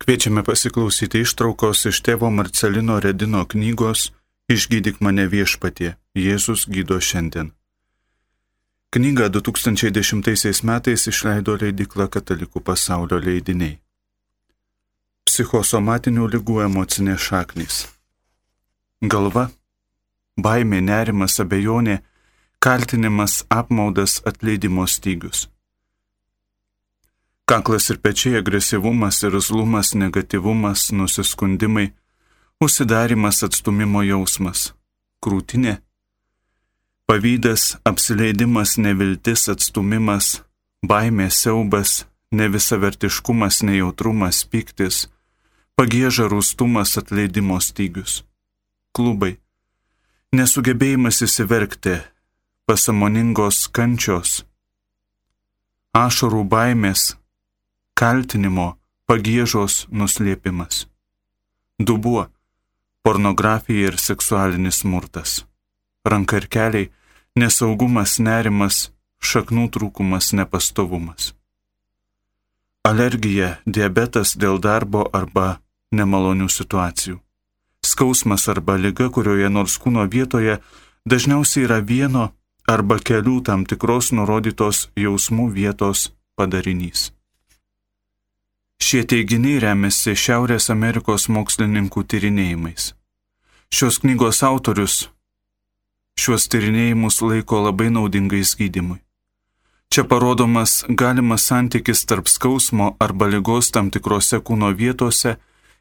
Kviečiame pasiklausyti ištraukos iš tėvo Marcelino Redino knygos Išgydyk mane viešpatie, Jėzus gydo šiandien. Knygą 2010 metais išleido leidikla Katalikų pasaulio leidiniai. Psichosomatinių lygų emocinės šaknys. Galva, baimė, nerimas, abejonė, kaltinimas, apmaudas, atleidimo stygius. Kaklas ir pečiai agresyvumas, irzlumas, negativumas, nusiskundimai, užsidarimas, atstumimo jausmas, krūtinė, pavydas, apsileidimas, neviltis, atstumimas, baimė, siaubas, nevisavertiškumas, nejautrumas, piktis, pagėža rūstumas, atleidimo stygius, klubai, nesugebėjimas įsiverkti, pasamoningos kančios, ašarų baimės, kaltinimo, pagėžos nuslėpimas. Dubuo - pornografija ir seksualinis smurtas. Ranka ir keliai - nesaugumas, nerimas, šaknų trūkumas, nepastovumas. Alergija, diabetas dėl darbo arba nemalonių situacijų. Skausmas arba lyga, kurioje nors kūno vietoje dažniausiai yra vieno arba kelių tam tikros nurodytos jausmų vietos padarinys. Šie teiginiai remiasi Šiaurės Amerikos mokslininkų tyrinėjimais. Šios knygos autorius šiuos tyrinėjimus laiko labai naudingais gydimui. Čia parodomas galimas santykis tarp skausmo arba lygos tam tikrose kūno vietose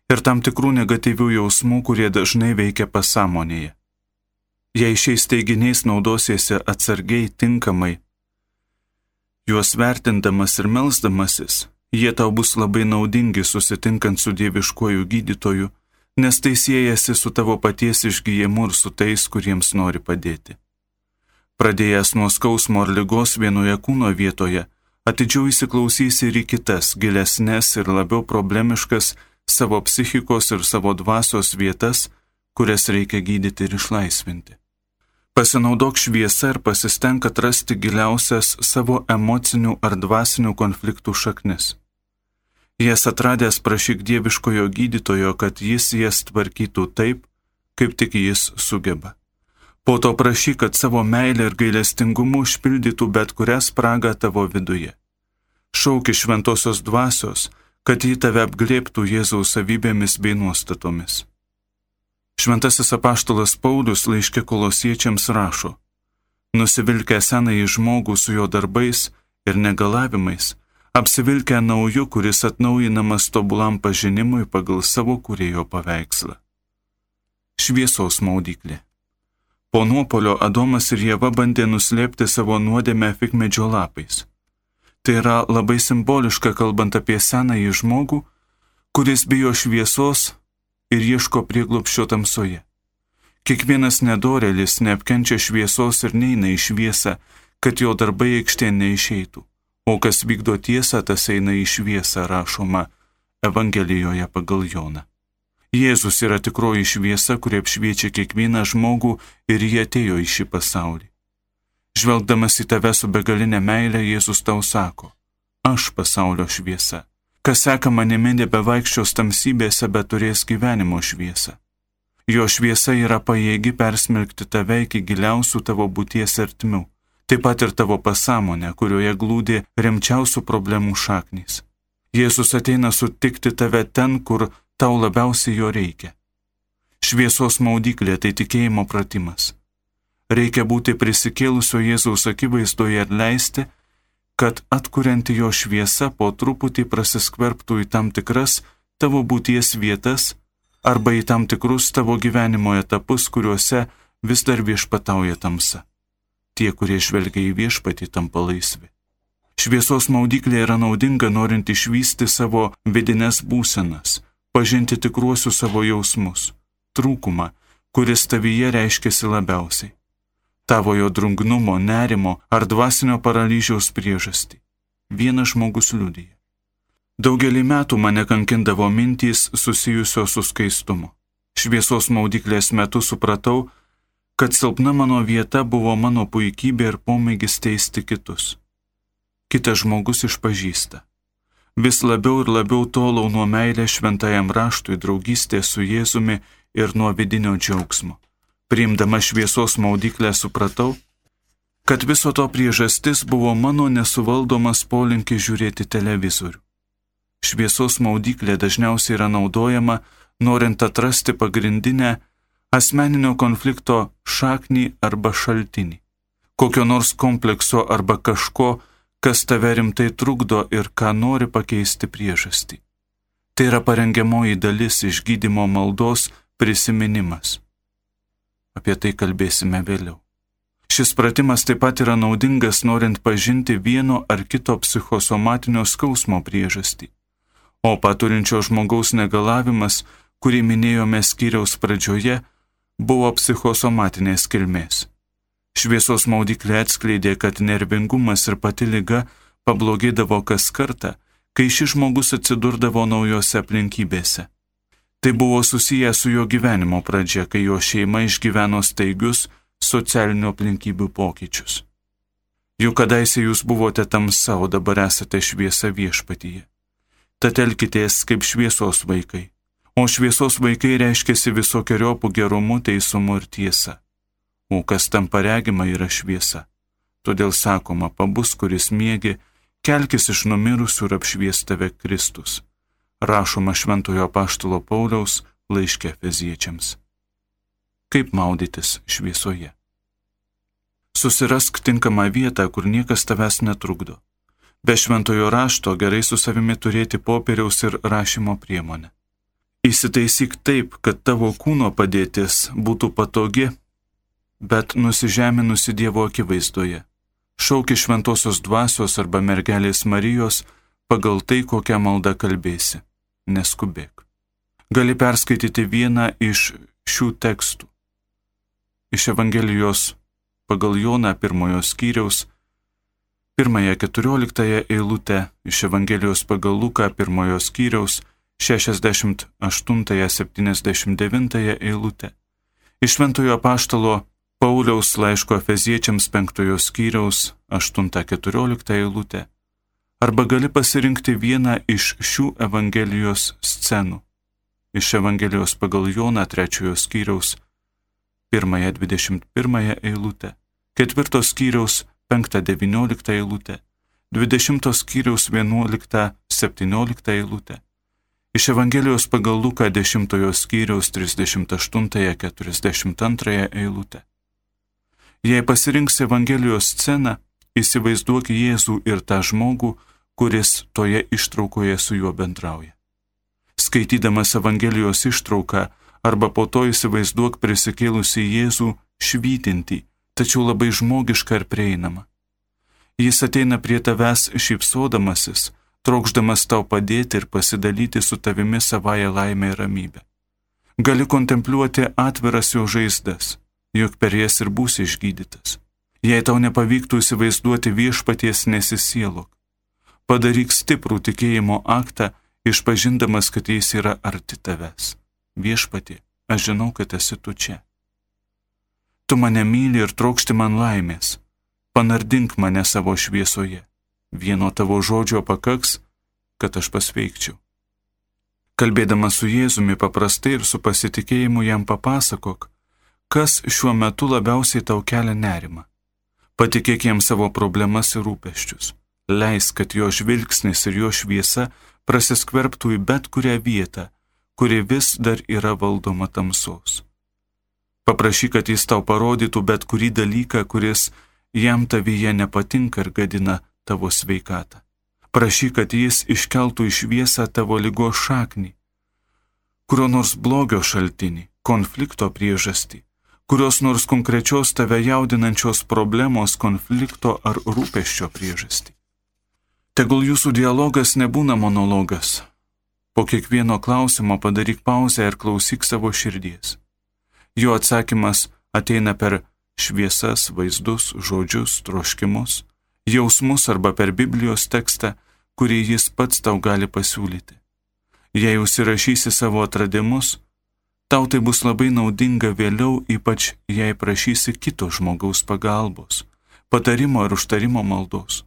ir tam tikrų negatyvių jausmų, kurie dažnai veikia pasąmonėje. Jei šiais teiginiais naudosiesi atsargiai, tinkamai, juos vertindamas ir melzdamasis, Jie tau bus labai naudingi susitinkant su dieviškuoju gydytoju, nes tai siejasi su tavo paties išgyjimu ir su tais, kuriems nori padėti. Pradėjęs nuo skausmo ar lygos vienoje kūno vietoje, atidžiau įsiklausysi ir į kitas, gilesnės ir labiau problemiškas savo psichikos ir savo dvasios vietas, kurias reikia gydyti ir išlaisvinti. Pasinaudok šviesą ir pasistenk atrasti giliausias savo emocinių ar dvasinių konfliktų šaknis. Jas atradęs prašyk dieviškojo gydytojo, kad jis jas tvarkytų taip, kaip tik jis sugeba. Po to prašyk, kad savo meilę ir gailestingumu užpildytų bet kurią spragą tavo viduje. Šauk iš šventosios dvasios, kad jį tave apglėptų Jėzaus savybėmis bei nuostatomis. Šventasis apaštalas Paulius laiškė kolosiečiams rašo, nusivilkę senąjį žmogų su jo darbais ir negalavimais, apsivilkę nauju, kuris atnaujinamas tobulam pažinimui pagal savo kurėjo paveikslą. Šviesos maudyklė. Po nuopolio Adomas ir Jėva bandė nuslėpti savo nuodėmę fikmedžio lapais. Tai yra labai simboliška kalbant apie senąjį žmogų, kuris bijo šviesos ir ieško prieglopščio tamsoje. Kiekvienas nedorėlis neapkenčia šviesos ir neina į šviesą, kad jo darbai aikštė neišeitų, o kas vykdo tiesą, tas eina į šviesą rašoma Evangelijoje pagal Joną. Jėzus yra tikroji šviesa, kuri apšviečia kiekvieną žmogų ir jie atėjo į šį pasaulį. Žvelgdamas į tave su begalinė meilė, Jėzus tau sako, aš pasaulio šviesa. Kas seka manimi nebevaikščios tamsybėse, bet turės gyvenimo šviesą. Jo šviesa yra pajėgi persmelkti tave iki giliausių tavo būties artimių, taip pat ir tavo pasąmonę, kurioje glūdi rimčiausių problemų šaknys. Jėzus ateina sutikti tave ten, kur tau labiausiai jo reikia. Šviesos maudyklė tai tikėjimo pratimas. Reikia būti prisikėlusio Jėzaus akivaizdoje ir leisti, kad atkurianti jo šviesa po truputį prasiskverbtų į tam tikras tavo būties vietas arba į tam tikrus tavo gyvenimo etapus, kuriuose vis dar viešpatauja tamsa. Tie, kurie žvelgia į viešpatį, tampa laisvi. Šviesos maudyklė yra naudinga norint išvysti savo vidinės būsenas, pažinti tikruosius savo jausmus, trūkumą, kuris tavyje reiškiasi labiausiai tavojo drungnumo, nerimo ar dvasinio paralyžiaus priežastį. Vienas žmogus liudyja. Daugelį metų mane kankindavo mintys susijusios su skaistumu. Šviesos maudiklės metu supratau, kad silpna mano vieta buvo mano puikybė ir pomėgis teisti kitus. Kitas žmogus išpažįsta. vis labiau ir labiau tolau nuo meilės šventajam raštui, draugystės su Jėzumi ir nuo vidinio džiaugsmo. Priimdama šviesos maudyklę supratau, kad viso to priežastis buvo mano nesuvaldomas polinkis žiūrėti televizorių. Šviesos maudyklė dažniausiai yra naudojama, norint atrasti pagrindinę asmeninio konflikto šaknį arba šaltinį, kokio nors komplekso arba kažko, kas tave rimtai trukdo ir ką nori pakeisti priežastį. Tai yra parengiamoji dalis išgydymo maldos prisiminimas. Apie tai kalbėsime vėliau. Šis pratimas taip pat yra naudingas norint pažinti vieno ar kito psichosomatinio skausmo priežastį. O paturinčio žmogaus negalavimas, kurį minėjome skyriaus pradžioje, buvo psichosomatinės kilmės. Šviesos maudyklė atskleidė, kad nervingumas ir pati lyga pablogėdavo kas kartą, kai šis žmogus atsidurdavo naujose aplinkybėse. Tai buvo susiję su jo gyvenimo pradžia, kai jo šeima išgyveno staigius socialinių aplinkybių pokyčius. Juk kadaise jūs buvote tamsa, o dabar esate šviesa viešpatyje. Tad elkitės kaip šviesos vaikai. O šviesos vaikai reiškiasi visokiojopų gerumu, teisumu ir tiesa. O kas tam paregima yra šviesa. Todėl sakoma, pabus, kuris mėgi, kelkis iš numirusių ir apšvies tave Kristus. Rašoma Šventojo Paštalo Pauliaus laiškė feziečiams. Kaip maudytis šviesoje? Susirask tinkamą vietą, kur niekas tavęs netrukdo. Be šventojo rašto gerai su savimi turėti popieriaus ir rašymo priemonę. Įsitaisyk taip, kad tavo kūno padėtis būtų patogi, bet nusižeminusi Dievo akivaizdoje. Šauki šventosios dvasios arba mergelės Marijos pagal tai, kokią maldą kalbėsi. Neskubėk. Gali perskaityti vieną iš šių tekstų. Iš Evangelijos pagal Joną pirmojo skyriaus, pirmąją keturioliktąją eilutę, iš Evangelijos pagal Luką pirmojo skyriaus, 68-79 eilutę, iš Šventojo Paštalo Pauliaus laiško Efeziečiams penktojo skyriaus 8-14 eilutę, arba gali pasirinkti vieną iš šių Evangelijos scenų, iš Evangelijos pagal Joną trečiojo skyriaus pirmąją 21 eilutę, ketvirtos skyriaus 5-19 eilutę, 20 skyriaus 11-17 eilutę, iš Evangelijos pagal Luką 10 skyriaus 38-42 eilutę. Jei pasirinks Evangelijos sceną, įsivaizduok Jėzų ir tą žmogų, kuris toje ištraukoje su juo bendrauja. Skaitydamas Evangelijos ištrauką, arba po to įsivaizduok prisikėlusi Jėzų švytinti, tačiau labai žmogiška ir prieinama. Jis ateina prie tavęs šypsodamasis, trokšdamas tau padėti ir pasidalyti su tavimi savoje laimę ir ramybę. Gali kontempliuoti atviras jo žaizdas, juk per jas ir būsi išgydytas. Jei tau nepavyktų įsivaizduoti viešpaties nesisielok, padaryk stiprų tikėjimo aktą, išpažindamas, kad jis yra arti tavęs viešpatė, aš žinau, kad esi tu čia. Tu mane myli ir trokšti man laimės, panardink mane savo šviesoje. Vieno tavo žodžio pakaks, kad aš pasveikčiau. Kalbėdamas su Jėzumi paprastai ir su pasitikėjimu jam papasakok, kas šiuo metu labiausiai tau kelia nerimą. Patikėk jam savo problemas ir rūpeščius. Leisk, kad jo žvilgsnis ir jo šviesa prasiskverbtų į bet kurią vietą, kuri vis dar yra valdoma tamsos. Paprašyk, kad jis tau parodytų bet kurį dalyką, kuris jam tavyje nepatinka ir gadina tavo sveikatą. Prašyk, kad jis iškeltų iš viesą tavo lygos šaknį, kurio nors blogio šaltinį, konflikto priežastį, kurios nors konkrečios tave jaudinančios problemos, konflikto ar rūpeščio priežastį. Tegul jūsų dialogas nebūna monologas, Po kiekvieno klausimo padaryk pauzę ir klausyk savo širdies. Jo atsakymas ateina per šviesas, vaizdus, žodžius, troškimus, jausmus arba per Biblijos tekstą, kurį jis pats tau gali pasiūlyti. Jei užsirašysi savo atradimus, tau tai bus labai naudinga vėliau, ypač jei prašysi kito žmogaus pagalbos, patarimo ir užtarimo maldos.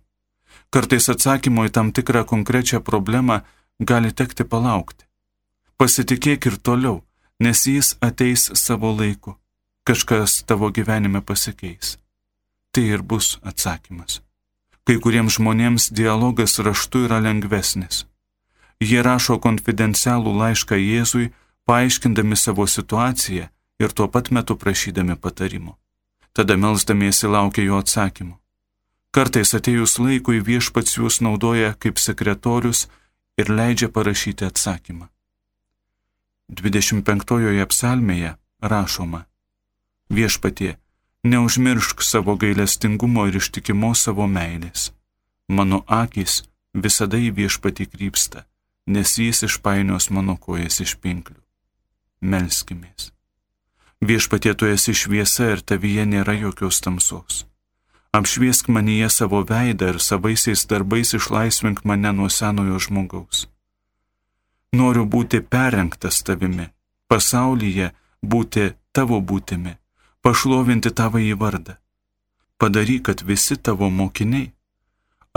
Kartais atsakymo į tam tikrą konkrečią problemą gali tekti palaukti. Pasitikėk ir toliau, nes jis ateis savo laiku. Kažkas tavo gyvenime pasikeis. Tai ir bus atsakymas. Kai kuriems žmonėms dialogas raštu yra lengvesnis. Jie rašo konfidencialų laišką Jėzui, paaiškindami savo situaciją ir tuo pat metu prašydami patarimo. Tada melzdamiesi laukia jo atsakymų. Kartais atėjus laikui viešpats juos naudoja kaip sekretorius ir leidžia parašyti atsakymą. 25 psalmėje rašoma Viešpatie, neužmiršk savo gailestingumo ir ištikimos savo meilės. Mano akis visada į viešpatį krypsta, nes jis išpainios mano kojas iš pinklių. Melskimės. Viešpatie tu esi šviesa ir tavyje nėra jokios tamsos. Apšviesk manyje savo veidą ir savaisiais darbais išlaisvink mane nuo senojo žmogaus. Noriu būti perrenktas tavimi, pasaulyje būti tavo būtimi, pašlovinti tavo į vardą. Padaryk, kad visi tavo mokiniai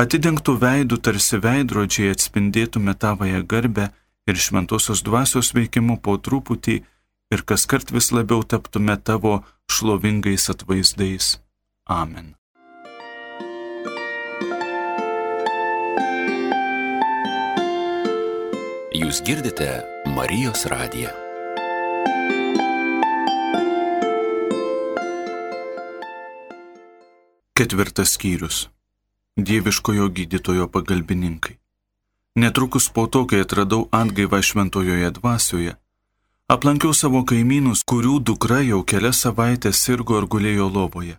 atidengtų veidų tarsi veidrodžiai atspindėtume tavoje garbę ir šventosios dvasios veikimu po truputį ir kas kart vis labiau taptume tavo šlovingais atvaizdais. Amen. Jūs girdite Marijos radiją. Ketvirtas skyrius. Dieviškojo gydytojo pagalbininkai. Netrukus po to, kai atradau atgaivą šventojoje dvasioje, Aplankiau savo kaimynus, kurių dukra jau kelias savaitės sirgo ir gulėjo lovoje.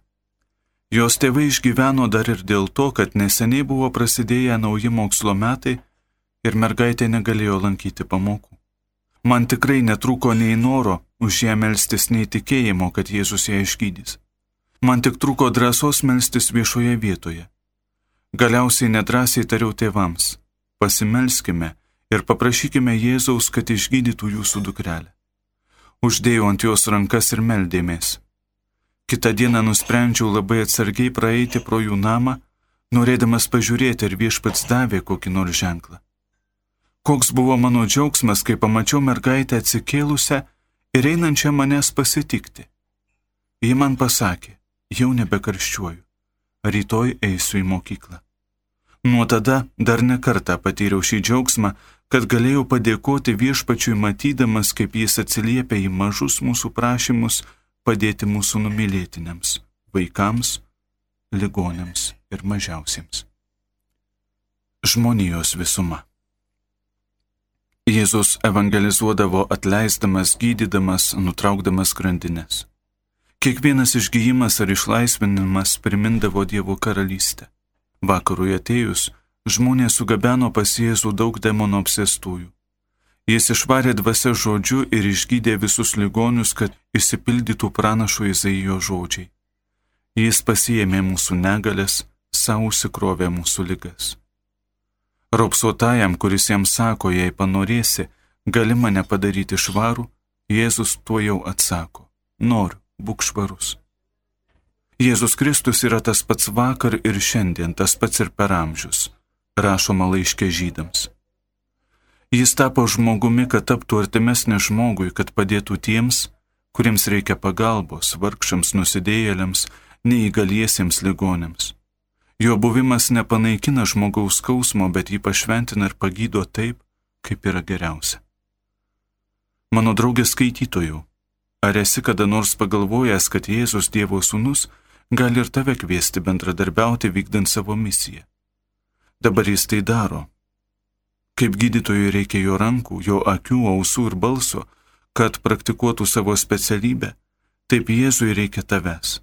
Jos tėvai išgyveno dar ir dėl to, kad neseniai buvo prasidėję nauji mokslo metai ir mergaitė negalėjo lankyti pamokų. Man tikrai netrūko nei noro už ją melstis, nei tikėjimo, kad Jėzus ją išgydys. Man tik trūko drąsos melstis viešoje vietoje. Galiausiai nedrasiai tariau tėvams - pasimelskime ir paprašykime Jėzaus, kad išgydytų jūsų dukrelę uždėjau ant jos rankas ir meldėmės. Kita diena nusprendžiau labai atsargiai praeiti pro jų namą, norėdamas pažiūrėti, ar viešpats davė kokį nors ženklą. Koks buvo mano džiaugsmas, kai pamačiau mergaitę atsikėlusią ir einančią manęs pasitikti. Ji man pasakė, jau nebekarščiuoju, rytoj eisiu į mokyklą. Nuo tada dar ne kartą patyriau šį džiaugsmą, kad galėjau padėkoti viešpačiui matydamas, kaip jis atsiliepia į mažus mūsų prašymus padėti mūsų numylėtiniams, vaikams, ligonėms ir mažiausiems. Žmonijos visuma. Jėzus evangelizuodavo atleisdamas, gydydamas, nutraukdamas grandinės. Kiekvienas išgyjimas ar išlaisvinimas primindavo Dievo karalystę. Vakarui atėjus, žmonės sugabeno pas Jėzų daug demono apsėstųjų. Jis išvarė dvasia žodžiu ir išgydė visus ligonius, kad išsipildytų pranašo Izaijo žodžiai. Jis pasijėmė mūsų negalės, savo užsikrovė mūsų ligas. Raupsuotajam, kuris jam sako, jei panorėsi, gali mane padaryti švarų, Jėzus tuo jau atsako - noriu, būk švarus. Jėzus Kristus yra tas pats vakar ir šiandien, tas pats ir per amžius rašoma laiškė žydams. Jis tapo žmogumi, kad taptų artimesnis žmogui, kad padėtų tiems, kuriems reikia pagalbos, vargšams nusidėjėliams, neįgaliesiems ligonėms. Jo buvimas nepanaikina žmogaus skausmo, bet jį pašventina ir pagydo taip, kaip yra geriausia. Mano draugė skaitytojų, ar esi kada nors pagalvojęs, kad Jėzus Dievo sūnus gali ir tave kviesti bendradarbiauti vykdant savo misiją? Dabar jis tai daro. Kaip gydytojui reikia jo rankų, jo akių, ausų ir balso, kad praktikuotų savo specialybę, taip Jėzui reikia tavęs.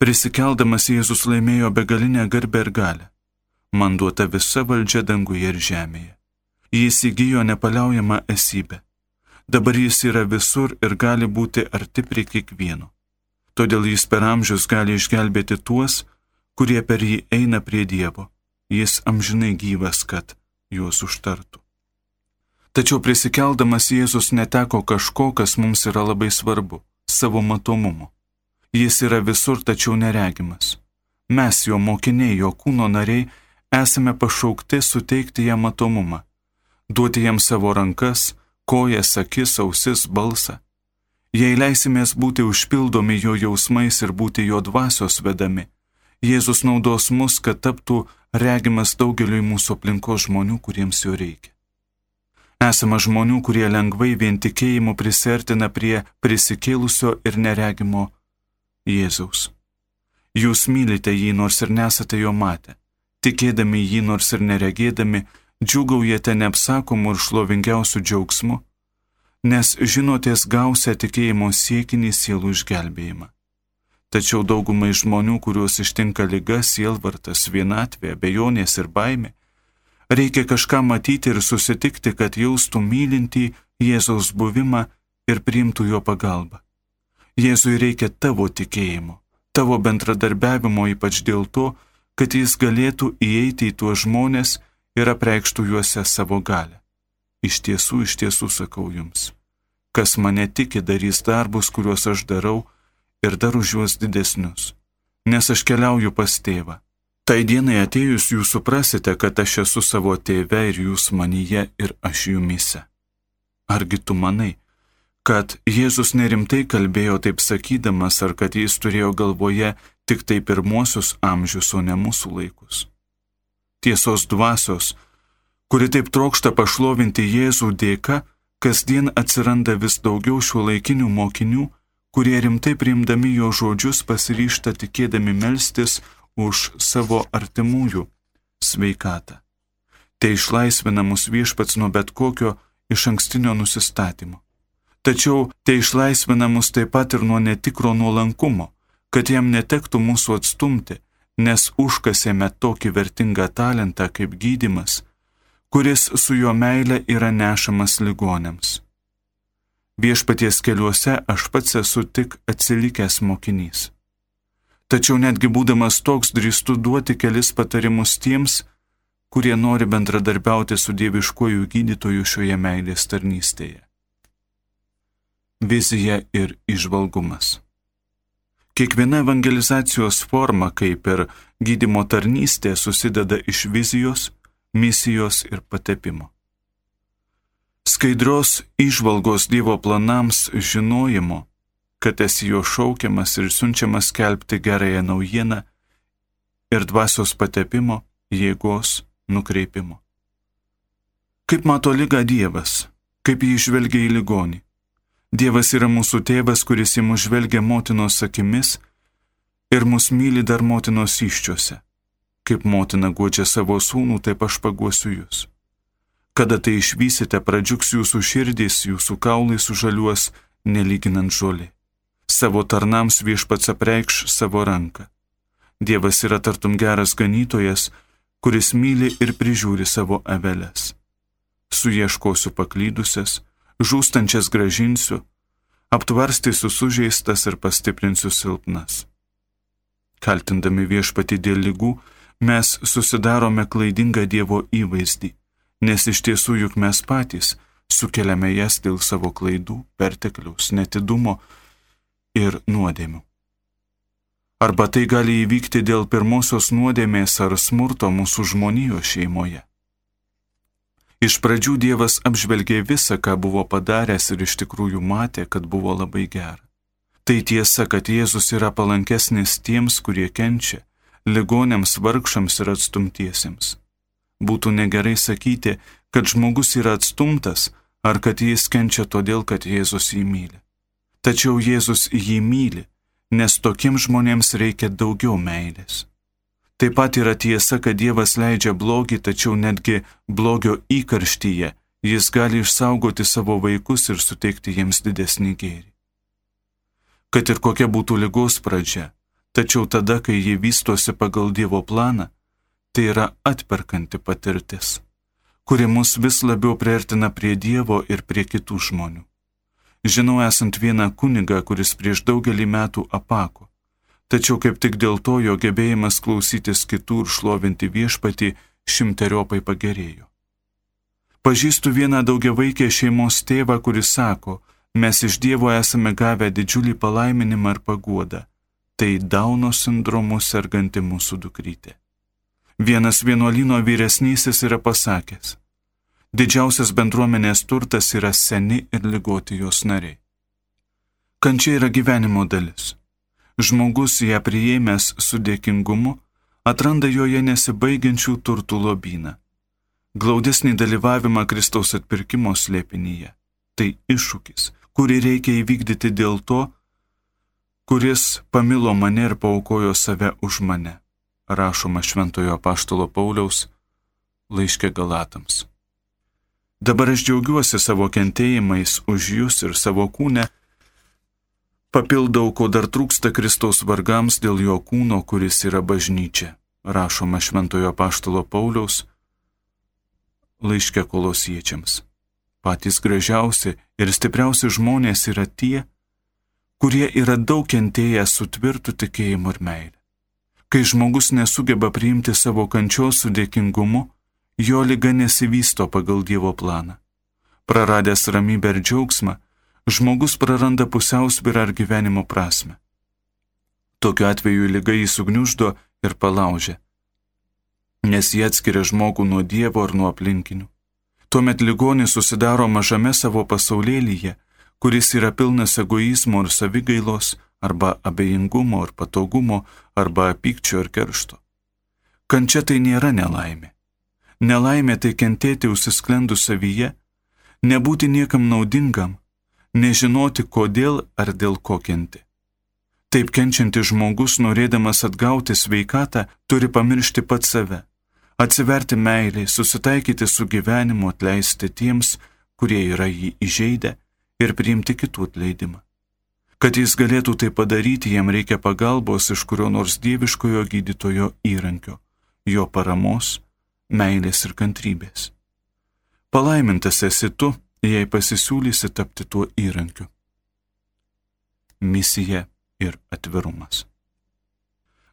Prisikeldamas Jėzus laimėjo begalinę garbę ir galę. Man duota visa valdžia danguje ir žemėje. Jis įgyjo nepaliaujamą esybę. Dabar jis yra visur ir gali būti arti prie kiekvieno. Todėl jis per amžius gali išgelbėti tuos, kurie per jį eina prie Dievo jis amžinai gyvas, kad juos užtartų. Tačiau prisikeldamas Jėzus neteko kažko, kas mums yra labai svarbu - savo matomumo. Jis yra visur, tačiau neregimas. Mes, jo mokiniai, jo kūno nariai, esame pašaukti suteikti jam matomumą, duoti jam savo rankas, kojas, akis, ausis, balsą. Jei leisimės būti užpildomi jo jausmais ir būti jo dvasios vedami, Jėzus naudos mus, kad taptų regimas daugeliui mūsų aplinkos žmonių, kuriems jo reikia. Esama žmonių, kurie lengvai vien tikėjimu prisertina prie prisikėlusio ir neregimo Jėzaus. Jūs mylite jį, nors ir nesate jo matę. Tikėdami jį, nors ir neregėdami, džiugaujate neapsakomu ir šlovingiausiu džiaugsmu, nes žinotės gausią tikėjimo siekinį sielų išgelbėjimą. Tačiau daugumai žmonių, kuriuos ištinka lyga, sielvartas, vienatvė, bejonės ir baimė, reikia kažką matyti ir susitikti, kad jaustų mylintį Jėzaus buvimą ir priimtų jo pagalbą. Jėzui reikia tavo tikėjimo, tavo bendradarbiavimo ypač dėl to, kad jis galėtų įeiti į tuos žmonės ir apreikštų juose savo galę. Iš tiesų, iš tiesų sakau jums, kas mane tiki darys darbus, kuriuos aš darau, ir dar už juos didesnius, nes aš keliauju pas tėvą. Tai dienai atėjus jūs suprasite, kad aš esu savo tėve ir jūs manyje ir aš jumise. Argi tu manai, kad Jėzus nerimtai kalbėjo taip sakydamas, ar kad jis turėjo galvoje tik tai pirmuosius amžius, o ne mūsų laikus? Tiesos dvasios, kuri taip trokšta pašlovinti Jėzų dėka, kasdien atsiranda vis daugiau šiuo laikinių mokinių, kurie rimtai priimdami jo žodžius pasiryšta tikėdami melstis už savo artimųjų sveikatą. Tai išlaisvina mus viešpats nuo bet kokio iš ankstinio nusistatymo. Tačiau tai išlaisvina mus taip pat ir nuo netikro nuolankumo, kad jam netektų mūsų atstumti, nes užkasėme tokį vertingą talentą kaip gydimas, kuris su jo meile yra nešamas ligonėms. Viešpaties keliuose aš pats esu tik atsilikęs mokinys. Tačiau netgi būdamas toks drįstu duoti kelis patarimus tiems, kurie nori bendradarbiauti su dieviškojų gydytojų šioje meilės tarnystėje. Vizija ir išvalgumas. Kiekviena evangelizacijos forma, kaip ir gydimo tarnystė, susideda iš vizijos, misijos ir patepimo skaidrios išvalgos Dievo planams žinojimo, kad esi jo šaukiamas ir siunčiamas skelbti gerąją naujieną ir dvasios patepimo, jėgos nukreipimo. Kaip mato lyga Dievas, kaip jį žvelgia į ligonį. Dievas yra mūsų tėvas, kuris į mus žvelgia motinos akimis ir mus myli dar motinos iščiose. Kaip motina guodžia savo sūnų, taip aš paguosiu jūs. Kada tai išvysite, pradžiugs jūsų širdys, jūsų kaulai sužaliuos, nelyginant žolį. Savo tarnams viešpats apreikš savo ranką. Dievas yra tartum geras ganytojas, kuris myli ir prižiūri savo avelės. Suieškosiu paklydusias, žūstančias gražinsiu, aptvarstysiu sužeistas ir pastiprinsiu silpnas. Kaltindami viešpati dėl lygų, mes susidarome klaidingą Dievo įvaizdį nes iš tiesų juk mes patys sukeliame jas dėl savo klaidų, pertekliaus, netidumo ir nuodėmių. Arba tai gali įvykti dėl pirmosios nuodėmės ar smurto mūsų žmonijos šeimoje. Iš pradžių Dievas apžvelgė visą, ką buvo padaręs ir iš tikrųjų matė, kad buvo labai gera. Tai tiesa, kad Jėzus yra palankesnis tiems, kurie kenčia, ligonėms, vargšams ir atstumtiesiems. Būtų negerai sakyti, kad žmogus yra atstumtas ar kad jis kenčia todėl, kad Jėzus jį myli. Tačiau Jėzus jį myli, nes tokiems žmonėms reikia daugiau meilės. Taip pat yra tiesa, kad Dievas leidžia blogį, tačiau netgi blogio įkarštyje jis gali išsaugoti savo vaikus ir suteikti jiems didesnį gėrį. Kad ir kokia būtų lygos pradžia, tačiau tada, kai jie vystosi pagal Dievo planą, tai yra atperkanti patirtis, kuri mus vis labiau priartina prie Dievo ir prie kitų žmonių. Žinau esant vieną kunigą, kuris prieš daugelį metų apako, tačiau kaip tik dėl to jo gebėjimas klausytis kitų ir šlovinti viešpatį šimteriopai pagerėjo. Pažįstu vieną daugiavaikę šeimos tėvą, kuris sako, mes iš Dievo esame gavę didžiulį palaiminimą ir paguodą. Tai Dauno sindromu serganti mūsų dukrytė. Vienas vienuolino vyresnysis yra pasakęs, didžiausias bendruomenės turtas yra seni ir lygoti jos nariai. Kančia yra gyvenimo dalis. Žmogus ją priėmęs su dėkingumu atranda joje nesibaigiančių turtų lobyną. Glaudesnį dalyvavimą Kristaus atpirkimo slėpinyje. Tai iššūkis, kurį reikia įvykdyti dėl to, kuris pamilo mane ir paukojo save už mane, rašoma Šventojo Paštalo Pauliaus laiškė Galatams. Dabar aš džiaugiuosi savo kentėjimais už jūs ir savo kūnę, papildau, ko dar trūksta Kristaus vargams dėl jo kūno, kuris yra bažnyčia, rašoma Šventojo Paštalo Pauliaus laiškė kolosiečiams. Patys gražiausi ir stipriausi žmonės yra tie, kurie yra daug kentėję su tvirtu tikėjimu ir meilė. Kai žmogus nesugeba priimti savo kančios su dėkingumu, jo lyga nesivysto pagal Dievo planą. Praradęs ramybę ir džiaugsmą, žmogus praranda pusiausvyrą ar gyvenimo prasme. Tokiu atveju lyga jį sugniuždo ir palaužia, nes jie atskiria žmogų nuo Dievo ar nuo aplinkinių. Tuomet ligonis susidaro mažame savo pasaulėlyje, kuris yra pilnas egoizmo ir savigailos, arba abejingumo ir patogumo, arba pykčio ir keršto. Kančia tai nėra nelaimė. Nelaimė tai kentėti užsisklendų savyje, nebūti niekam naudingam, nežinoti kodėl ar dėl ko kenti. Taip kenčiantis žmogus, norėdamas atgauti sveikatą, turi pamiršti pat save, atsiverti meiliai, susitaikyti su gyvenimu, atleisti tiems, kurie yra jį įžeidę ir priimti kitų atleidimą. Kad jis galėtų tai padaryti, jam reikia pagalbos iš kurio nors dieviškojo gydytojo įrankio, jo paramos, meilės ir kantrybės. Palaimintas esi tu, jei pasisiūlysi tapti tuo įrankiu. Misija ir atvirumas.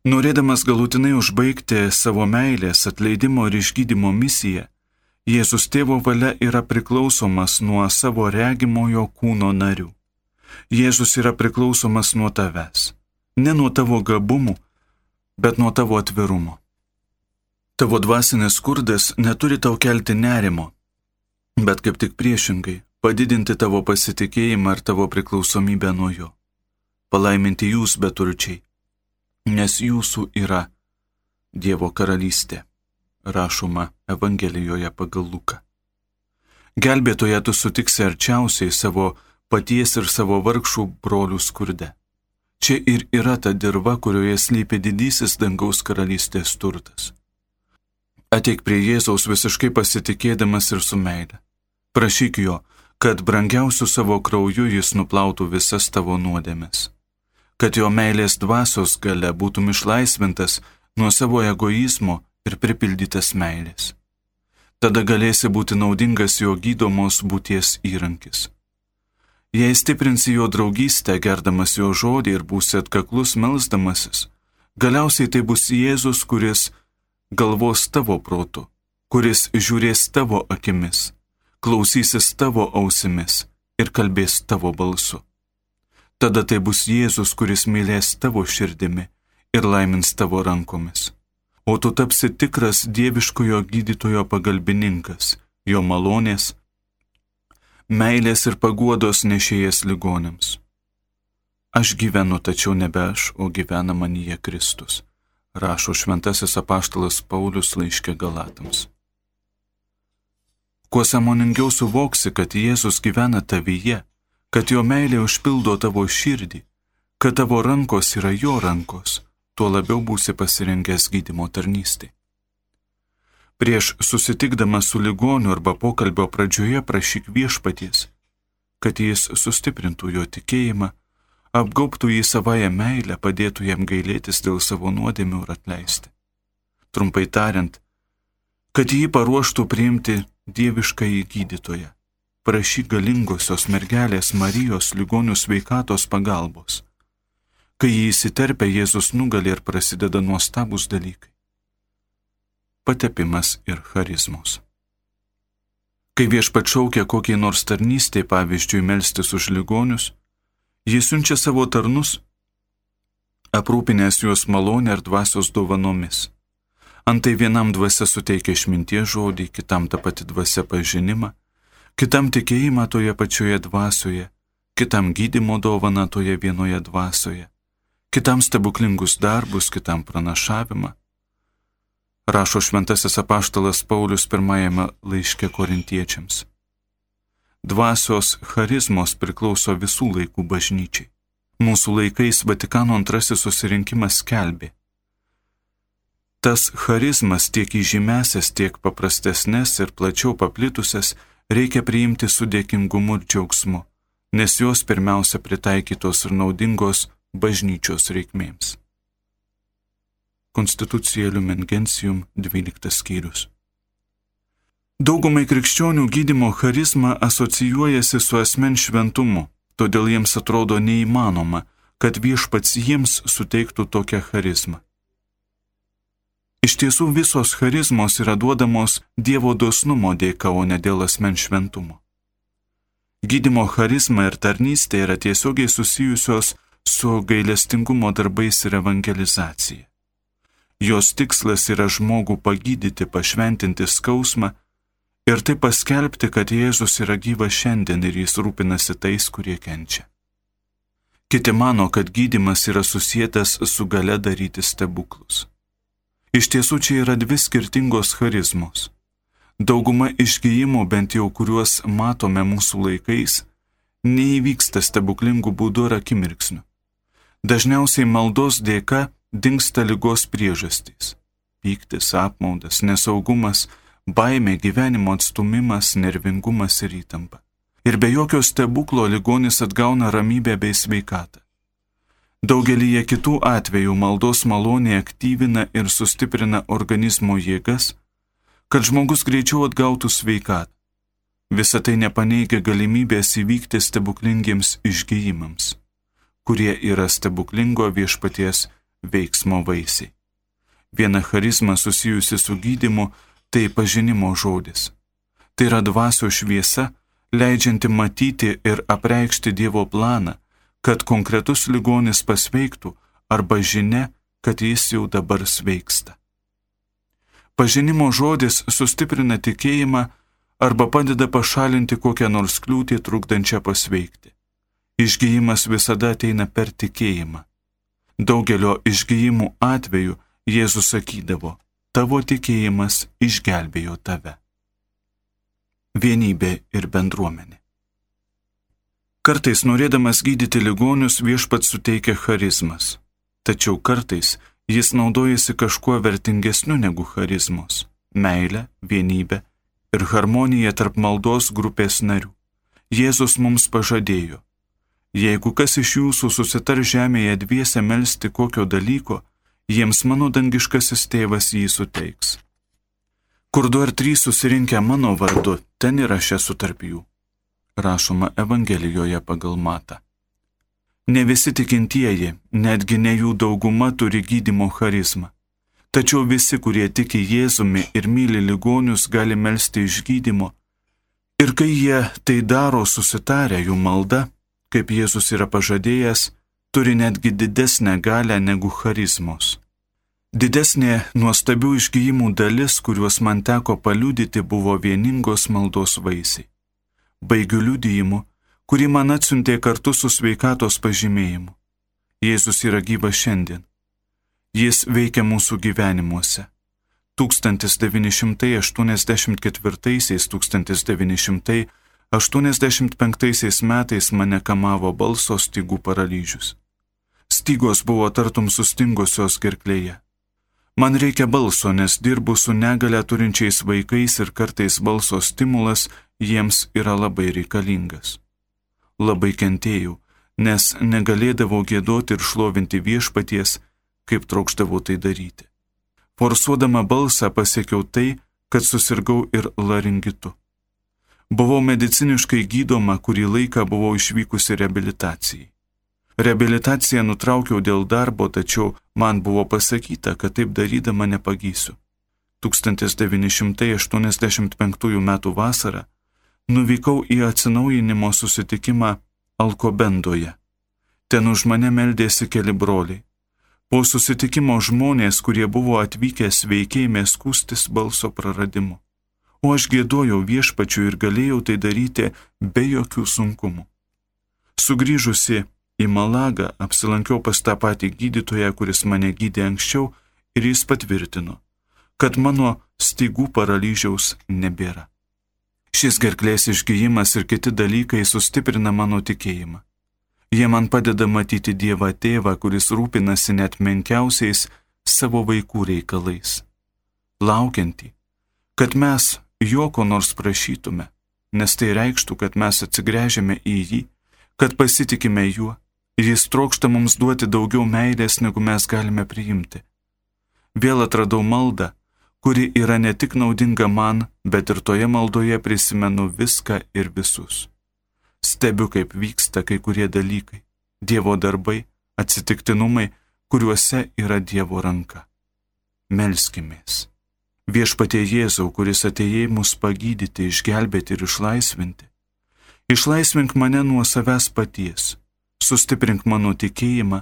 Norėdamas galutinai užbaigti savo meilės, atleidimo ir išgydymo misiją, Jėzus tėvo valia yra priklausomas nuo savo regimojo kūno narių. Jėzus yra priklausomas nuo tavęs, ne nuo tavo gabumų, bet nuo tavo atvirumo. Tavo dvasinis skurdas neturi tau kelti nerimo, bet kaip tik priešingai - padidinti tavo pasitikėjimą ir tavo priklausomybę nuo jo. Palaiminti jūs beturčiai, nes jūsų yra Dievo karalystė, rašoma Evangelijoje pagal Luką. Gelbėtoje tu sutiksi arčiausiai savo paties ir savo vargšų brolių skurde. Čia ir yra ta dirba, kurioje slypi didysis dangaus karalystės turtas. Ateik prie Jėzaus visiškai pasitikėdamas ir su meile. Prašyk jo, kad brangiausių savo krauju jis nuplautų visas tavo nuodėmes. Kad jo meilės dvasios gale būtum išlaisvintas nuo savo egoizmo ir pripildytas meilės. Tada galėsi būti naudingas jo gydomos būties įrankis. Jei stiprinsi jo draugystę, gerdamas jo žodį ir būsi atkaklus melzdamasis, galiausiai tai bus Jėzus, kuris galvos tavo protu, kuris žiūrės tavo akimis klausysis tavo ausimis ir kalbės tavo balsu. Tada tai bus Jėzus, kuris mylės tavo širdimi ir laimins tavo rankomis. O tu tapsi tikras dieviškojo gydytojo pagalbininkas, jo malonės, meilės ir paguodos nešėjas ligonėms. Aš gyvenu, tačiau nebe aš, o gyvena manyje Kristus, rašo šventasis apaštalas Paulius laiškė Galatams. Kuo samoningiau suvoksi, kad Jėzus gyvena tavyje, kad jo meilė užpildo tavo širdį, kad tavo rankos yra jo rankos, tuo labiau būsi pasirengęs gydimo tarnystį. Prieš susitikdamas su ligoniu arba pokalbio pradžioje prašyk viešpaties, kad jis sustiprintų jo tikėjimą, apgaubtų jį savoje meilę, padėtų jam gailėtis dėl savo nuodėmių ir atleisti. Trumpai tariant, kad jį paruoštų priimti dieviškai gydytoje. Prašy galingosios mergelės Marijos ligonių sveikatos pagalbos. Kai jį įsiterpia, Jėzus nugali ir prasideda nuostabus dalykai. Patepimas ir charizmos. Kai viešpačiaukia kokiai nors tarnystė, pavyzdžiui, melstis už ligonius, jis siunčia savo tarnus, aprūpinęs juos malonę ir dvasios dovanomis. Antai vienam dvasia suteikia išminties žodį, kitam ta pati dvasia pažinimą, kitam tikėjimą toje pačioje dvasioje, kitam gydimo dovana toje vienoje dvasioje, kitam stebuklingus darbus, kitam pranašavimą. Rašo šventasis apaštalas Paulius pirmajame laiške korintiečiams. Dvasios charizmos priklauso visų laikų bažnyčiai. Mūsų laikais Vatikano antrasis susirinkimas skelbė. Tas charizmas tiek įžymesias, tiek paprastesnės ir plačiau paplitusias reikia priimti su dėkingumu ir džiaugsmu, nes jos pirmiausia pritaikytos ir naudingos bažnyčios reikmėms. Konstitucija Lumen Gentium 12 skyrius. Daugumai krikščionių gydimo charizma asocijuojasi su asmen šventumu, todėl jiems atrodo neįmanoma, kad viešpats jiems suteiktų tokią charizmą. Iš tiesų visos charizmos yra duodamos Dievo dosnumo dėka, o ne dėl asmen šventumo. Gydimo charizma ir tarnystė yra tiesiogiai susijusios su gailestingumo darbais ir evangelizacija. Jos tikslas yra žmogų pagydyti, pašventinti skausmą ir taip paskelbti, kad Jėzus yra gyvas šiandien ir jis rūpinasi tais, kurie kenčia. Kiti mano, kad gydimas yra susijęs su gale daryti stebuklus. Iš tiesų čia yra dvi skirtingos charizmos. Dauguma išgyjimų, bent jau kuriuos matome mūsų laikais, neįvyksta stebuklingų būdų ar akimirksnių. Dažniausiai maldos dėka dinksta lygos priežastys - pyktis, apmaudas, nesaugumas, baimė, gyvenimo atstumimas, nervingumas ir įtampa. Ir be jokio stebuklo ligonis atgauna ramybę bei sveikatą. Daugelįje kitų atvejų maldos malonė aktyvina ir sustiprina organizmo jėgas, kad žmogus greičiau atgautų sveikatą. Visą tai nepaneigia galimybės įvykti stebuklingiems išgyjimams, kurie yra stebuklingo viešpaties veiksmo vaisiai. Viena charizma susijusi su gydimu - tai pažinimo žodis. Tai yra dvasio šviesa, leidžianti matyti ir apreikšti Dievo planą kad konkretus ligonis pasveiktų arba žinia, kad jis jau dabar sveiksta. Pažinimo žodis sustiprina tikėjimą arba padeda pašalinti kokią nors kliūtį trukdančią pasveikti. Išgyjimas visada ateina per tikėjimą. Daugelio išgyjimų atveju Jėzus sakydavo, tavo tikėjimas išgelbėjo tave. Vienybė ir bendruomenė. Kartais norėdamas gydyti ligonius viešpat suteikia charizmas, tačiau kartais jis naudojasi kažkuo vertingesniu negu charizmos - meilė, vienybė ir harmonija tarp maldos grupės narių. Jėzus mums pažadėjo, jeigu kas iš jūsų susitar žemėje dviese melstį kokio dalyko, jiems mano dangiškasis tėvas jį suteiks. Kur du ar trys susirinkę mano vardu, ten yra aš esu tarp jų rašoma Evangelijoje pagal Matą. Ne visi tikintieji, netgi ne jų dauguma turi gydimo charizmą. Tačiau visi, kurie tiki Jėzumi ir myli ligonius, gali melstį iš gydimo. Ir kai jie tai daro susitarę jų malda, kaip Jėzus yra pažadėjęs, turi netgi didesnę galę negu charizmos. Didesnė nuostabių išgyjimų dalis, kuriuos man teko paliudyti, buvo vieningos maldos vaisiai baigiu liudijimu, kurį man atsiuntė kartu su sveikatos pažymėjimu. Jėzus yra gyvas šiandien. Jis veikia mūsų gyvenimuose. 1904-1985 metais mane kamavo balso stygų paralyžius. Stygos buvo tartum sustingusios gerklėje. Man reikia balso, nes dirbu su negale turinčiais vaikais ir kartais balso stimulas jiems yra labai reikalingas. Labai kentėjau, nes negalėdavau gėdoti ir šlovinti viešpaties, kaip trokštavau tai daryti. Forsuodama balsą pasiekiau tai, kad susirgau ir laringitu. Buvau mediciniškai gydoma, kurį laiką buvau išvykusi reabilitacijai. Reabilitaciją nutraukiau dėl darbo, tačiau man buvo pasakyta, kad taip darydama nepagysiu. 1985 m. vasarą nuvykau į atsinaujinimo susitikimą Alkobendoje. Ten už mane meldėsi keli broliai. Po susitikimo žmonės, kurie buvo atvykę sveikėjimė skūstis balso praradimu. O aš gėdojau viešpačiu ir galėjau tai daryti be jokių sunkumų. Sugryžusi į Malagą apsilankiau pas tą patį gydytoją, kuris mane gydė anksčiau ir jis patvirtino, kad mano stygų paralyžiaus nebėra. Šis gerklės išgyjimas ir kiti dalykai sustiprina mano tikėjimą. Jie man padeda matyti Dievą tėvą, kuris rūpinasi net menkiausiais savo vaikų reikalais. Laukiantį, kad mes jo ko nors prašytume, nes tai reikštų, kad mes atsigręžiame į jį, kad pasitikime juo ir jis trokšta mums duoti daugiau meilės, negu mes galime priimti. Vėl atradau maldą, kuri yra ne tik naudinga man, bet ir toje maldoje prisimenu viską ir visus. Stebiu, kaip vyksta kai kurie dalykai - Dievo darbai, atsitiktinumai, kuriuose yra Dievo ranka. Melskimės. Viešpatie Jėzau, kuris atėjai mus pagydyti, išgelbėti ir išlaisvinti. Išlaisvink mane nuo savęs paties, sustiprink mano tikėjimą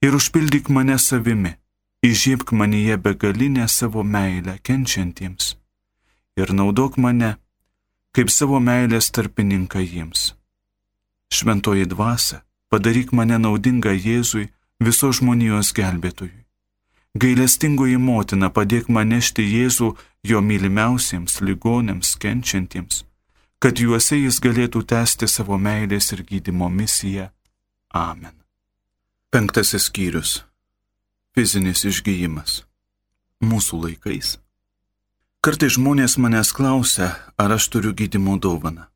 ir užpildyk mane savimi, įžiebk manyje begalinę savo meilę kenčiantiems ir naudok mane kaip savo meilės tarpininką jiems. Šventoji dvasia, padaryk mane naudingą Jėzui, viso žmonijos gelbėtojui. Gailestingoji motina, padėk man nešti Jėzų jo mylimiausiems ligonėms, kenčiantiems, kad juose jis galėtų tęsti savo meilės ir gydimo misiją. Amen. Penktasis skyrius. Fizinis išgyjimas. Mūsų laikais. Kartai žmonės manęs klausia, ar aš turiu gydimo dovaną.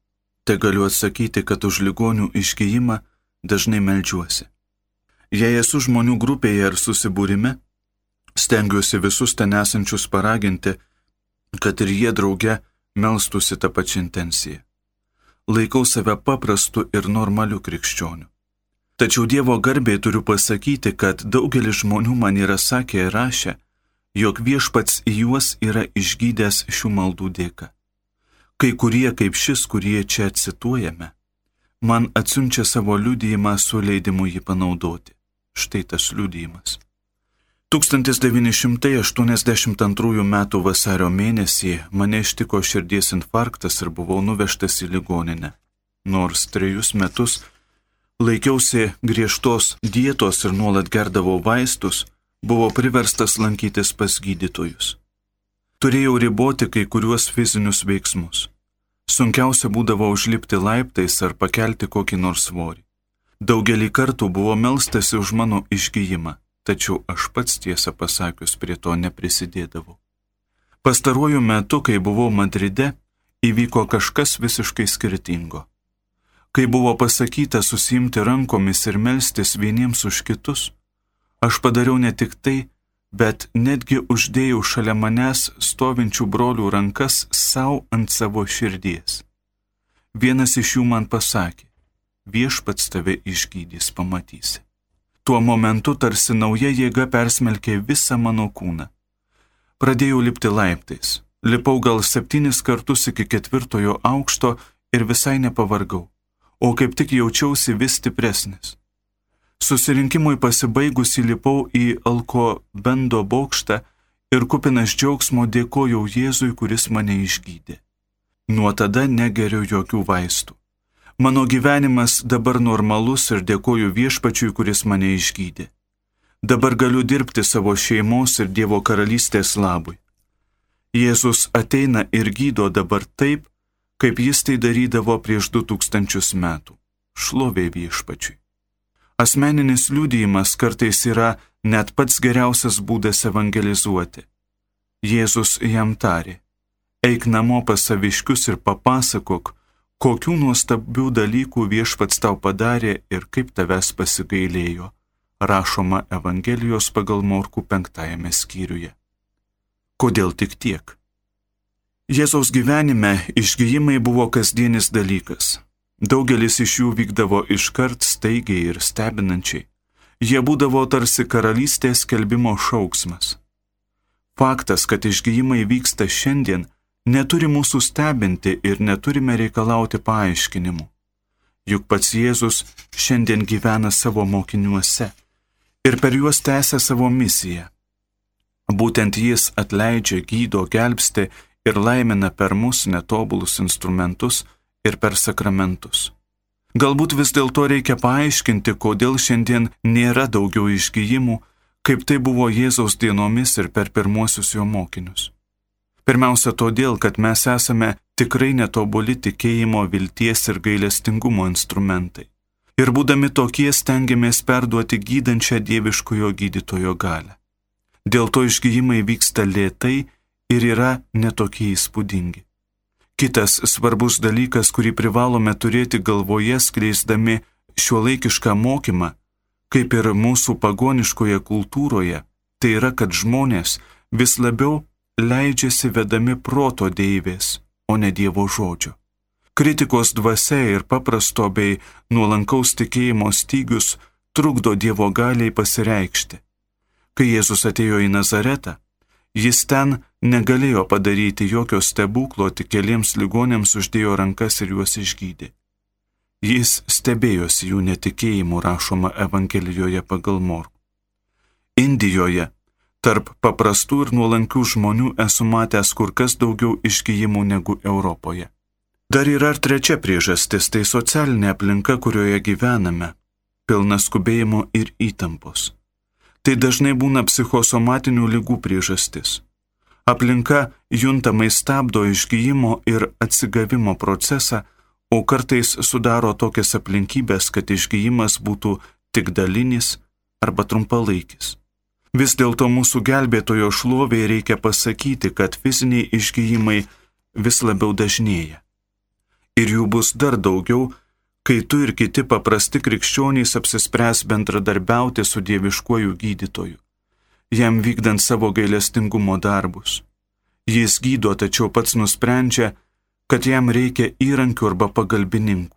Tai galiu atsakyti, kad už ligonių išgyjimą dažnai melžiuosi. Jei esu žmonių grupėje ar susibūrime, stengiuosi visus ten esančius paraginti, kad ir jie drauge melstusi tą pačią intenciją. Laikau save paprastu ir normaliu krikščioniu. Tačiau Dievo garbei turiu pasakyti, kad daugelis žmonių man yra sakę ir rašę, jog viešpats juos yra išgydęs šių maldų dėka. Kai kurie, kaip šis, kurie čia cituojame, man atsiunčia savo liudijimą su leidimu jį panaudoti. Štai tas liudijimas. 1982 m. vasario mėnesį mane ištiko širdies infarktas ir buvau nuvežtas į ligoninę. Nors trejus metus laikiausi griežtos dietos ir nuolat gerdavau vaistus, buvo priverstas lankytis pas gydytojus. Turėjau riboti kai kuriuos fizinius veiksmus. Sunkiausia būdavo užlipti laiptais ar pakelti kokį nors svorį. Daugelį kartų buvo melstasi už mano išgyjimą, tačiau aš pats tiesą pasakius prie to neprisidėdavau. Pastaruoju metu, kai buvau Madride, įvyko kažkas visiškai skirtingo. Kai buvo pasakyta susimti rankomis ir melstis vieniems už kitus, Aš padariau ne tik tai, bet netgi uždėjau šalia manęs stovinčių brolių rankas savo ant savo širdies. Vienas iš jų man pasakė, viešpats tave išgydys pamatysi. Tuo momentu tarsi nauja jėga persmelkė visą mano kūną. Pradėjau lipti laiptais. Lipau gal septynis kartus iki ketvirtojo aukšto ir visai nepavargau, o kaip tik jaučiausi vis stipresnis. Susirinkimui pasibaigus įlipau į Alko bendo bokštą ir kupinas džiaugsmo dėkojau Jėzui, kuris mane išgydė. Nuo tada negeriu jokių vaistų. Mano gyvenimas dabar normalus ir dėkoju viešpačiui, kuris mane išgydė. Dabar galiu dirbti savo šeimos ir Dievo karalystės labui. Jėzus ateina ir gydo dabar taip, kaip jis tai darydavo prieš du tūkstančius metų. Šlovė viešpačiui. Asmeninis liūdėjimas kartais yra net pats geriausias būdas evangelizuoti. Jėzus jam tarė, eik namo pas saviškius ir papasakok, kokių nuostabių dalykų viešpats tau padarė ir kaip tavęs pasigailėjo, rašoma Evangelijos pagal Morkų penktajame skyriuje. Kodėl tik tiek? Jėzaus gyvenime išgyjimai buvo kasdienis dalykas. Daugelis iš jų vykdavo iškart staigiai ir stebinančiai. Jie būdavo tarsi karalystės kelbimo šauksmas. Faktas, kad išgyjimai vyksta šiandien, neturi mūsų stebinti ir neturime reikalauti paaiškinimų. Juk pats Jėzus šiandien gyvena savo mokiniuose. ir per juos tęsia savo misiją. Būtent jis atleidžia, gydo, gelbsti ir laimina per mus netobulus instrumentus ir per sakramentus. Galbūt vis dėlto reikia paaiškinti, kodėl šiandien nėra daugiau išgyjimų, kaip tai buvo Jėzaus dienomis ir per pirmuosius jo mokinius. Pirmiausia todėl, kad mes esame tikrai netobuli tikėjimo, vilties ir gailestingumo instrumentai. Ir būdami tokie stengiamės perduoti gydančią dieviškojo gydytojo galę. Dėl to išgyjimai vyksta lėtai ir yra netokie įspūdingi. Kitas svarbus dalykas, kurį privalome turėti galvoje, skleisdami šio laikišką mokymą, kaip ir mūsų pagoniškoje kultūroje, tai yra, kad žmonės vis labiau leidžiasi vedami proto deivės, o ne Dievo žodžio. Kritikos dvasia ir paprasto bei nuolankaus tikėjimo stygius trukdo Dievo galiai pasireikšti. Kai Jėzus atėjo į Nazaretą, jis ten negalėjo padaryti jokio stebuklo, tik keliems ligonėms uždėjo rankas ir juos išgydė. Jis stebėjosi jų netikėjimu rašoma Evangelijoje pagal Morku. Indijoje Tarp paprastų ir nuolankių žmonių esu matęs kur kas daugiau išgyjimų negu Europoje. Dar yra ir trečia priežastis - tai socialinė aplinka, kurioje gyvename, pilna skubėjimo ir įtampos. Tai dažnai būna psichosomatinių lygų priežastis. Aplinka juntamai stabdo išgyjimo ir atsigavimo procesą, o kartais sudaro tokias aplinkybės, kad išgyjimas būtų tik dalinis arba trumpalaikis. Vis dėlto mūsų gelbėtojo šloviai reikia pasakyti, kad fiziniai išgyjimai vis labiau dažnėja. Ir jų bus dar daugiau, kai tu ir kiti paprasti krikščionys apsispręs bendradarbiauti su dieviškuoju gydytoju, jam vykdant savo gailestingumo darbus. Jis gydo, tačiau pats nusprendžia, kad jam reikia įrankių arba pagalbininkų.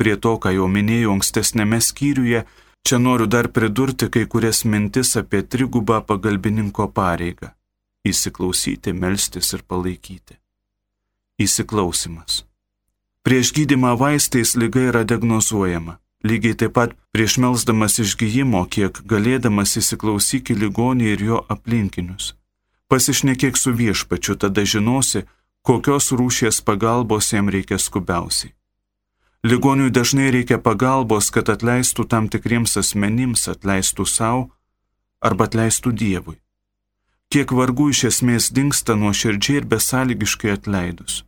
Prie to, ką jau minėjau ankstesnėme skyriuje, Čia noriu dar pridurti kai kurias mintis apie trigubą pagalbininko pareigą - įsiklausyti, melstis ir palaikyti. Įsiklausimas. Prieš gydimą vaistais lyga yra diagnozuojama. Lygiai taip pat prieš melsdamas išgyjimo, kiek galėdamas įsiklausyki ligonį ir jo aplinkinius. Pasišnekėk su viešpačiu, tada žinosi, kokios rūšies pagalbos jam reikia skubiausiai. Ligoniui dažnai reikia pagalbos, kad atleistų tam tikriems asmenims, atleistų savo arba atleistų Dievui. Kiek vargų iš esmės dinksta nuo širdžiai ir besąlygiškai atleidus.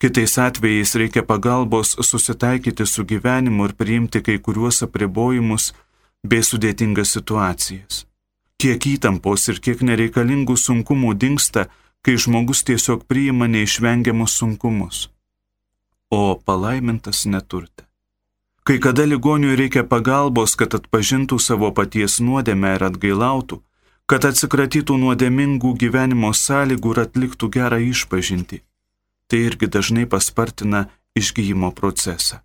Kitais atvejais reikia pagalbos susitaikyti su gyvenimu ir priimti kai kuriuos apribojimus bei sudėtingas situacijas. Kiek įtampos ir kiek nereikalingų sunkumų dinksta, kai žmogus tiesiog priima neišvengiamus sunkumus o palaimintas neturte. Kai kada ligoniui reikia pagalbos, kad atpažintų savo paties nuodėmę ir atgailautų, kad atsikratytų nuodėmingų gyvenimo sąlygų ir atliktų gerą išpažinti. Tai irgi dažnai paspartina išgyjimo procesą.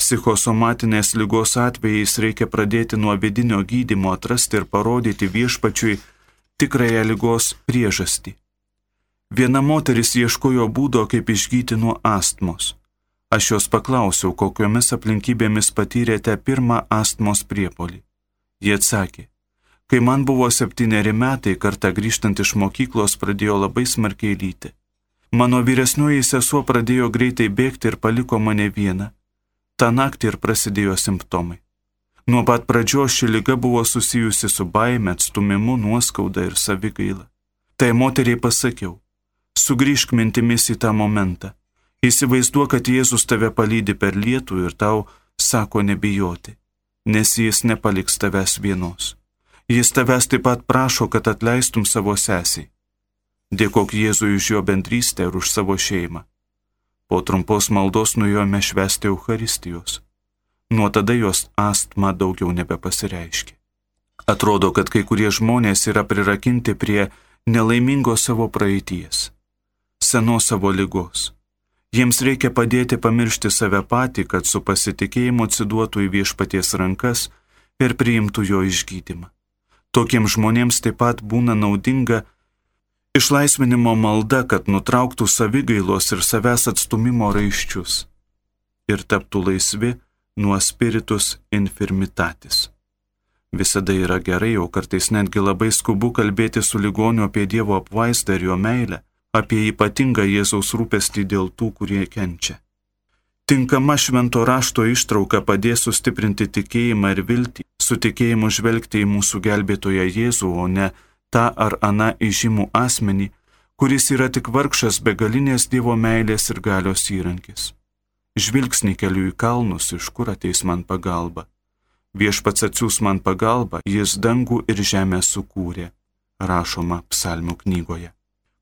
Psichosomatinės lygos atvejais reikia pradėti nuo vidinio gydimo, atrasti ir parodyti viešpačiui tikrąją lygos priežastį. Viena moteris ieškojo būdo, kaip išgyti nuo astmos. Aš jos paklausiau, kokiomis aplinkybėmis patyrėte pirmą astmos priepolį. Jie atsakė, kai man buvo septyneri metai, kartą grįžtant iš mokyklos pradėjo labai smarkiai lyti. Mano vyresnioji sesuo pradėjo greitai bėgti ir paliko mane vieną. Ta naktį ir prasidėjo simptomai. Nuo pat pradžios ši lyga buvo susijusi su baime, atstumimu, nuoskauda ir savigaila. Tai moteriai pasakiau, Sugryžk mintimis į tą momentą. Įsivaizduok, kad Jėzus tave palydi per lietų ir tau sako nebijoti, nes jis nepaliks tavęs vienos. Jis tavęs taip pat prašo, kad atleistum savo sesiai. Dėkok Jėzui už jo bendrystę ir už savo šeimą. Po trumpos maldos nuėjome švesti Euharistijos. Nuo tada jos astma daugiau nebepasireiškia. Atrodo, kad kai kurie žmonės yra prirakinti prie nelaimingos savo praeities senos savo lygos. Jiems reikia padėti pamiršti save patį, kad su pasitikėjimu atsiduotų į viešpaties rankas ir priimtų jo išgydymą. Tokiems žmonėms taip pat būna naudinga išlaisvinimo malda, kad nutrauktų savigailos ir savęs atstumimo raiščius ir taptų laisvi nuo spiritus infirmitatis. Visada yra gerai, o kartais netgi labai skubu kalbėti su ligoniu apie Dievo apvaizdą ir jo meilę, apie ypatingą Jėzaus rūpestį dėl tų, kurie kenčia. Tinkama švento rašto ištrauka padės sustiprinti tikėjimą ir viltį, su tikėjimu žvelgti į mūsų gelbėtoją Jėzų, o ne tą ar aną įžymų asmenį, kuris yra tik vargšas begalinės Dievo meilės ir galios įrankis. Žvilgsnį keliu į kalnus, iš kur ateis man pagalba. Viešpats atsiūs man pagalbą, jis dangų ir žemę sukūrė, rašoma psalmių knygoje.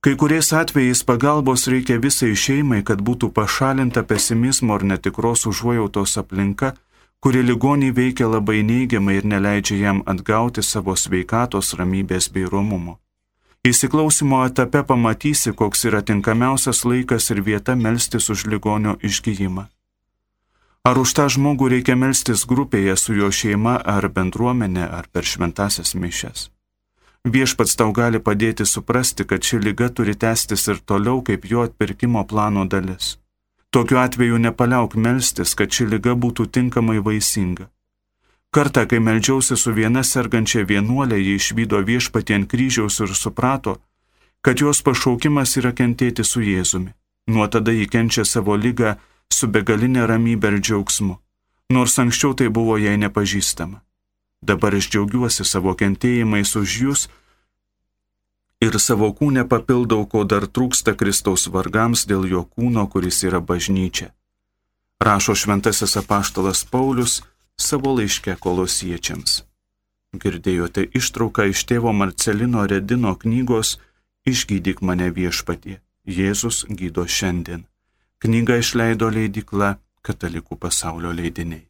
Kai kuriais atvejais pagalbos reikia visai šeimai, kad būtų pašalinta pesimizmo ar netikros užuojautos aplinka, kuri ligonį veikia labai neigiamai ir neleidžia jam atgauti savo sveikatos, ramybės bei romumo. Įsiklausimo etape pamatysi, koks yra tinkamiausias laikas ir vieta melstis už ligonio išgyjimą. Ar už tą žmogų reikia melstis grupėje su jo šeima ar bendruomenė ar per šventasias mišes? Viešpats tau gali padėti suprasti, kad ši lyga turi tęstis ir toliau kaip jo atpirkimo plano dalis. Tokiu atveju nepaliauk melstis, kad ši lyga būtų tinkamai vaisinga. Kartą, kai melžiausi su viena sergančia vienuolė, ji išvydo viešpatį ant kryžiaus ir suprato, kad jos pašaukimas yra kentėti su Jėzumi. Nuo tada ji kenčia savo lygą su begalinė ramybė ir džiaugsmu, nors anksčiau tai buvo jai nepažįstama. Dabar aš džiaugiuosi savo kentėjimais už jūs ir savo kūnę papildau, ko dar trūksta Kristaus vargams dėl jo kūno, kuris yra bažnyčia. Rašo šventasis apaštalas Paulius savo laiške kolosiečiams. Girdėjote ištrauką iš tėvo Marcelino Redino knygos Išgydyk mane viešpatie. Jėzus gydo šiandien. Knygą išleido leidikla Katalikų pasaulio leidiniai.